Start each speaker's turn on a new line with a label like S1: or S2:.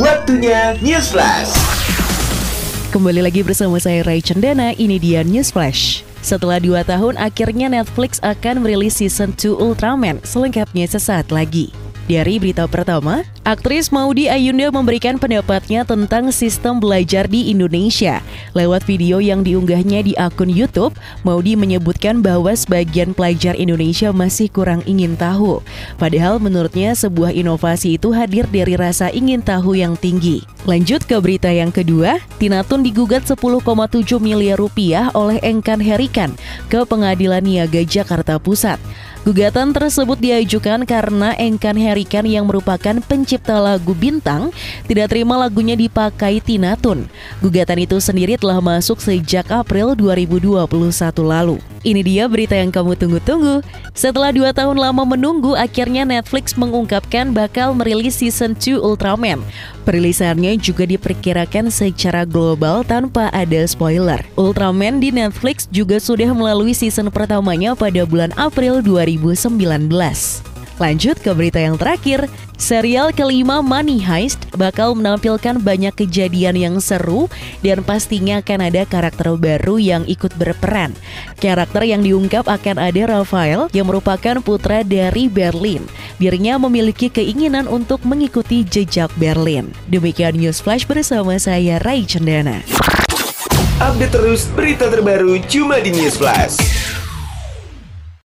S1: Waktunya News Flash.
S2: Kembali lagi bersama saya Ray Cendana, ini dia News Flash. Setelah dua tahun, akhirnya Netflix akan merilis season 2 Ultraman, selengkapnya sesaat lagi. Dari berita pertama, aktris Maudi Ayunda memberikan pendapatnya tentang sistem belajar di Indonesia. Lewat video yang diunggahnya di akun YouTube, Maudi menyebutkan bahwa sebagian pelajar Indonesia masih kurang ingin tahu. Padahal menurutnya sebuah inovasi itu hadir dari rasa ingin tahu yang tinggi. Lanjut ke berita yang kedua, Tinatun digugat 10,7 miliar rupiah oleh Engkan Herikan ke Pengadilan Niaga Jakarta Pusat. Gugatan tersebut diajukan karena Engkan Herikan yang merupakan pencipta lagu Bintang tidak terima lagunya dipakai Tinatun. Gugatan itu sendiri telah masuk sejak April 2021 lalu. Ini dia berita yang kamu tunggu-tunggu. Setelah dua tahun lama menunggu, akhirnya Netflix mengungkapkan bakal merilis season 2 Ultraman. Perilisannya juga diperkirakan secara global tanpa ada spoiler. Ultraman di Netflix juga sudah melalui season pertamanya pada bulan April 2019. Lanjut ke berita yang terakhir, serial kelima Money Heist bakal menampilkan banyak kejadian yang seru dan pastinya akan ada karakter baru yang ikut berperan. Karakter yang diungkap akan ada Rafael yang merupakan putra dari Berlin. Dirinya memiliki keinginan untuk mengikuti jejak Berlin. Demikian News Flash bersama saya Rai Cendana.
S1: Update terus berita terbaru cuma di News Flash.